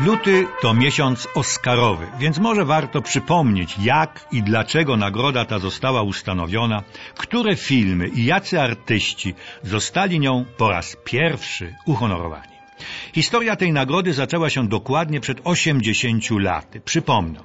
Luty to miesiąc Oscarowy, więc może warto przypomnieć, jak i dlaczego nagroda ta została ustanowiona, które filmy i jacy artyści zostali nią po raz pierwszy uhonorowani. Historia tej nagrody zaczęła się dokładnie przed 80 laty. Przypomnę,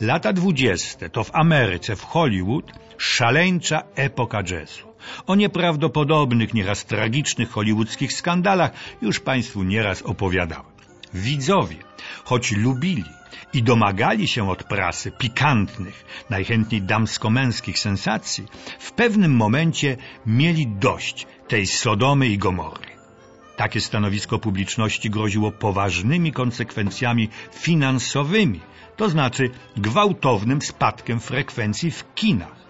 lata 20 to w Ameryce, w Hollywood, szaleńcza epoka jazzu. O nieprawdopodobnych, nieraz tragicznych hollywoodzkich skandalach już Państwu nieraz opowiadałem. Widzowie, choć lubili i domagali się od prasy pikantnych, najchętniej damsko-męskich sensacji, w pewnym momencie mieli dość tej Sodomy i Gomory. Takie stanowisko publiczności groziło poważnymi konsekwencjami finansowymi, to znaczy gwałtownym spadkiem frekwencji w kinach.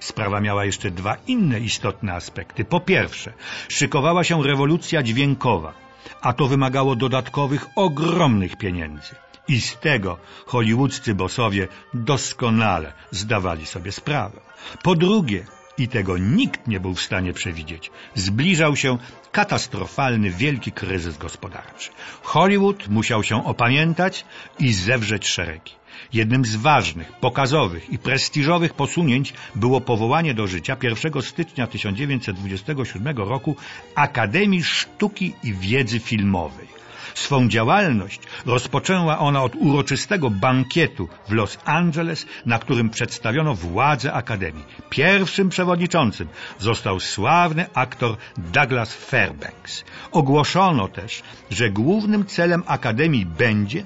Sprawa miała jeszcze dwa inne istotne aspekty. Po pierwsze, szykowała się rewolucja dźwiękowa, a to wymagało dodatkowych, ogromnych pieniędzy. I z tego hollywoodzcy bosowie doskonale zdawali sobie sprawę. Po drugie, i tego nikt nie był w stanie przewidzieć, zbliżał się katastrofalny, wielki kryzys gospodarczy. Hollywood musiał się opamiętać i zewrzeć szeregi. Jednym z ważnych, pokazowych i prestiżowych posunięć było powołanie do życia 1 stycznia 1927 roku Akademii Sztuki i Wiedzy Filmowej. Swą działalność rozpoczęła ona od uroczystego bankietu w Los Angeles, na którym przedstawiono władze Akademii. Pierwszym przewodniczącym został sławny aktor Douglas Fairbanks. Ogłoszono też, że głównym celem Akademii będzie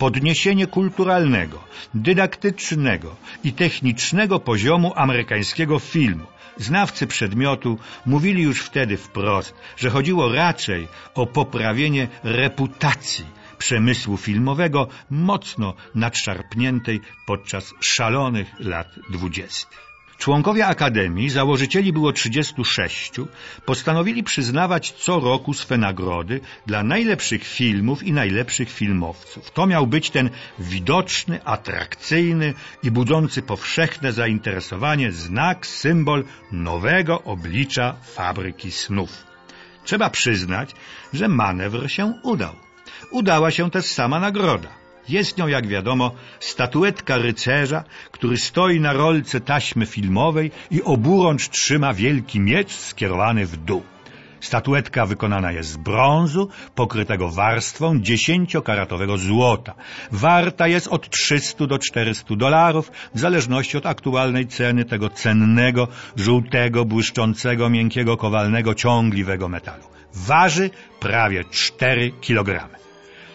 podniesienie kulturalnego, dydaktycznego i technicznego poziomu amerykańskiego filmu. Znawcy przedmiotu mówili już wtedy wprost, że chodziło raczej o poprawienie reputacji przemysłu filmowego mocno nadszarpniętej podczas szalonych lat dwudziestych. Członkowie Akademii, założycieli było 36, postanowili przyznawać co roku swe nagrody dla najlepszych filmów i najlepszych filmowców. To miał być ten widoczny, atrakcyjny i budzący powszechne zainteresowanie znak, symbol nowego oblicza fabryki snów. Trzeba przyznać, że manewr się udał. Udała się też sama nagroda. Jest nią, jak wiadomo, statuetka rycerza, który stoi na rolce taśmy filmowej i oburącz trzyma wielki miecz skierowany w dół. Statuetka wykonana jest z brązu, pokrytego warstwą dziesięciokaratowego złota. Warta jest od 300 do 400 dolarów, w zależności od aktualnej ceny tego cennego, żółtego, błyszczącego, miękkiego, kowalnego, ciągliwego metalu. Waży prawie 4 kilogramy.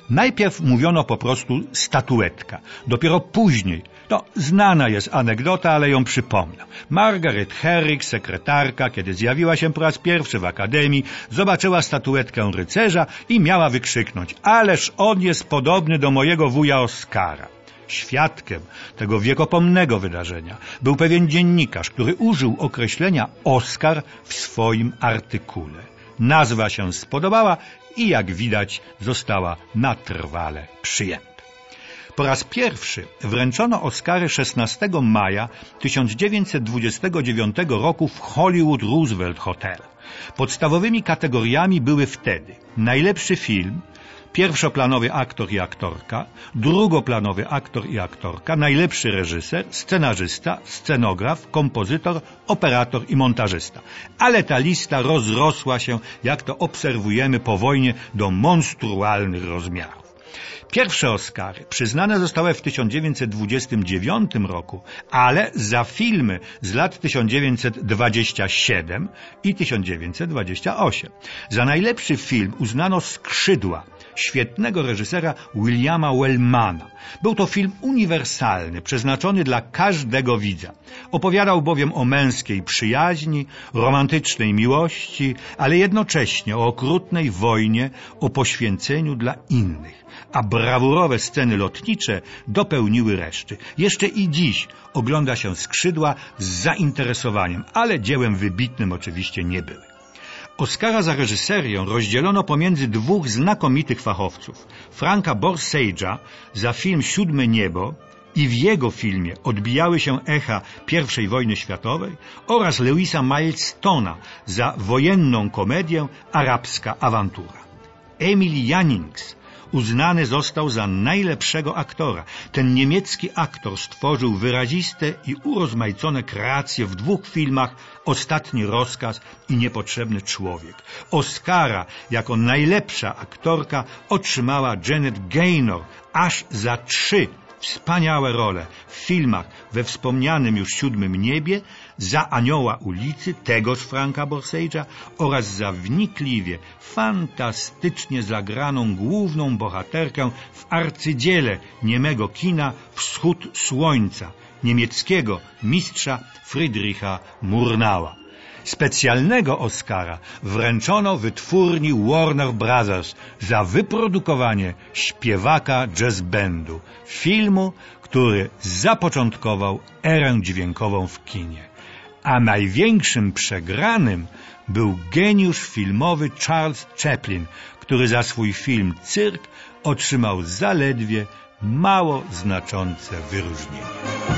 Najpierw mówiono po prostu statuetka. Dopiero później, no znana jest anegdota, ale ją przypomnę. Margaret Herrick, sekretarka, kiedy zjawiła się po raz pierwszy w akademii, zobaczyła statuetkę rycerza i miała wykrzyknąć Ależ on jest podobny do mojego wuja Oskara. Świadkiem tego wiekopomnego wydarzenia był pewien dziennikarz, który użył określenia Oskar w swoim artykule. Nazwa się spodobała i jak widać została na trwale przyjęta. Po raz pierwszy wręczono Oscary 16 maja 1929 roku w Hollywood Roosevelt Hotel. Podstawowymi kategoriami były wtedy najlepszy film, pierwszoplanowy aktor i aktorka, drugoplanowy aktor i aktorka, najlepszy reżyser, scenarzysta, scenograf, kompozytor, operator i montażysta. Ale ta lista rozrosła się, jak to obserwujemy po wojnie, do monstrualnych rozmiarów. Pierwsze Oscary przyznane zostały w 1929 roku, ale za filmy z lat 1927 i 1928. Za najlepszy film uznano Skrzydła świetnego reżysera Williama Wellmana. Był to film uniwersalny, przeznaczony dla każdego widza. Opowiadał bowiem o męskiej przyjaźni, romantycznej miłości, ale jednocześnie o okrutnej wojnie, o poświęceniu dla innych. A brawurowe sceny lotnicze dopełniły reszty. Jeszcze i dziś ogląda się skrzydła z zainteresowaniem, ale dziełem wybitnym oczywiście nie były. Oscara za reżyserię rozdzielono pomiędzy dwóch znakomitych fachowców. Franka Borsage'a za film Siódme Niebo i w jego filmie odbijały się echa I wojny światowej oraz Louisa Milestona za wojenną komedię Arabska awantura. Emily Jannings uznany został za najlepszego aktora. Ten niemiecki aktor stworzył wyraziste i urozmaicone kreacje w dwóch filmach Ostatni rozkaz i Niepotrzebny człowiek. Oscara jako najlepsza aktorka otrzymała Janet Gaynor aż za trzy wspaniałe role w filmach we wspomnianym już Siódmym Niebie, za Anioła ulicy, tegoż Franka Borsage'a oraz za wnikliwie, fantastycznie zagraną główną bohaterkę w arcydziele niemego kina Wschód Słońca, niemieckiego mistrza Friedricha Murnała. Specjalnego Oscara wręczono wytwórni Warner Brothers za wyprodukowanie śpiewaka jazz bandu, filmu, który zapoczątkował erę dźwiękową w kinie. A największym przegranym był geniusz filmowy Charles Chaplin, który za swój film Cyrk otrzymał zaledwie mało znaczące wyróżnienie.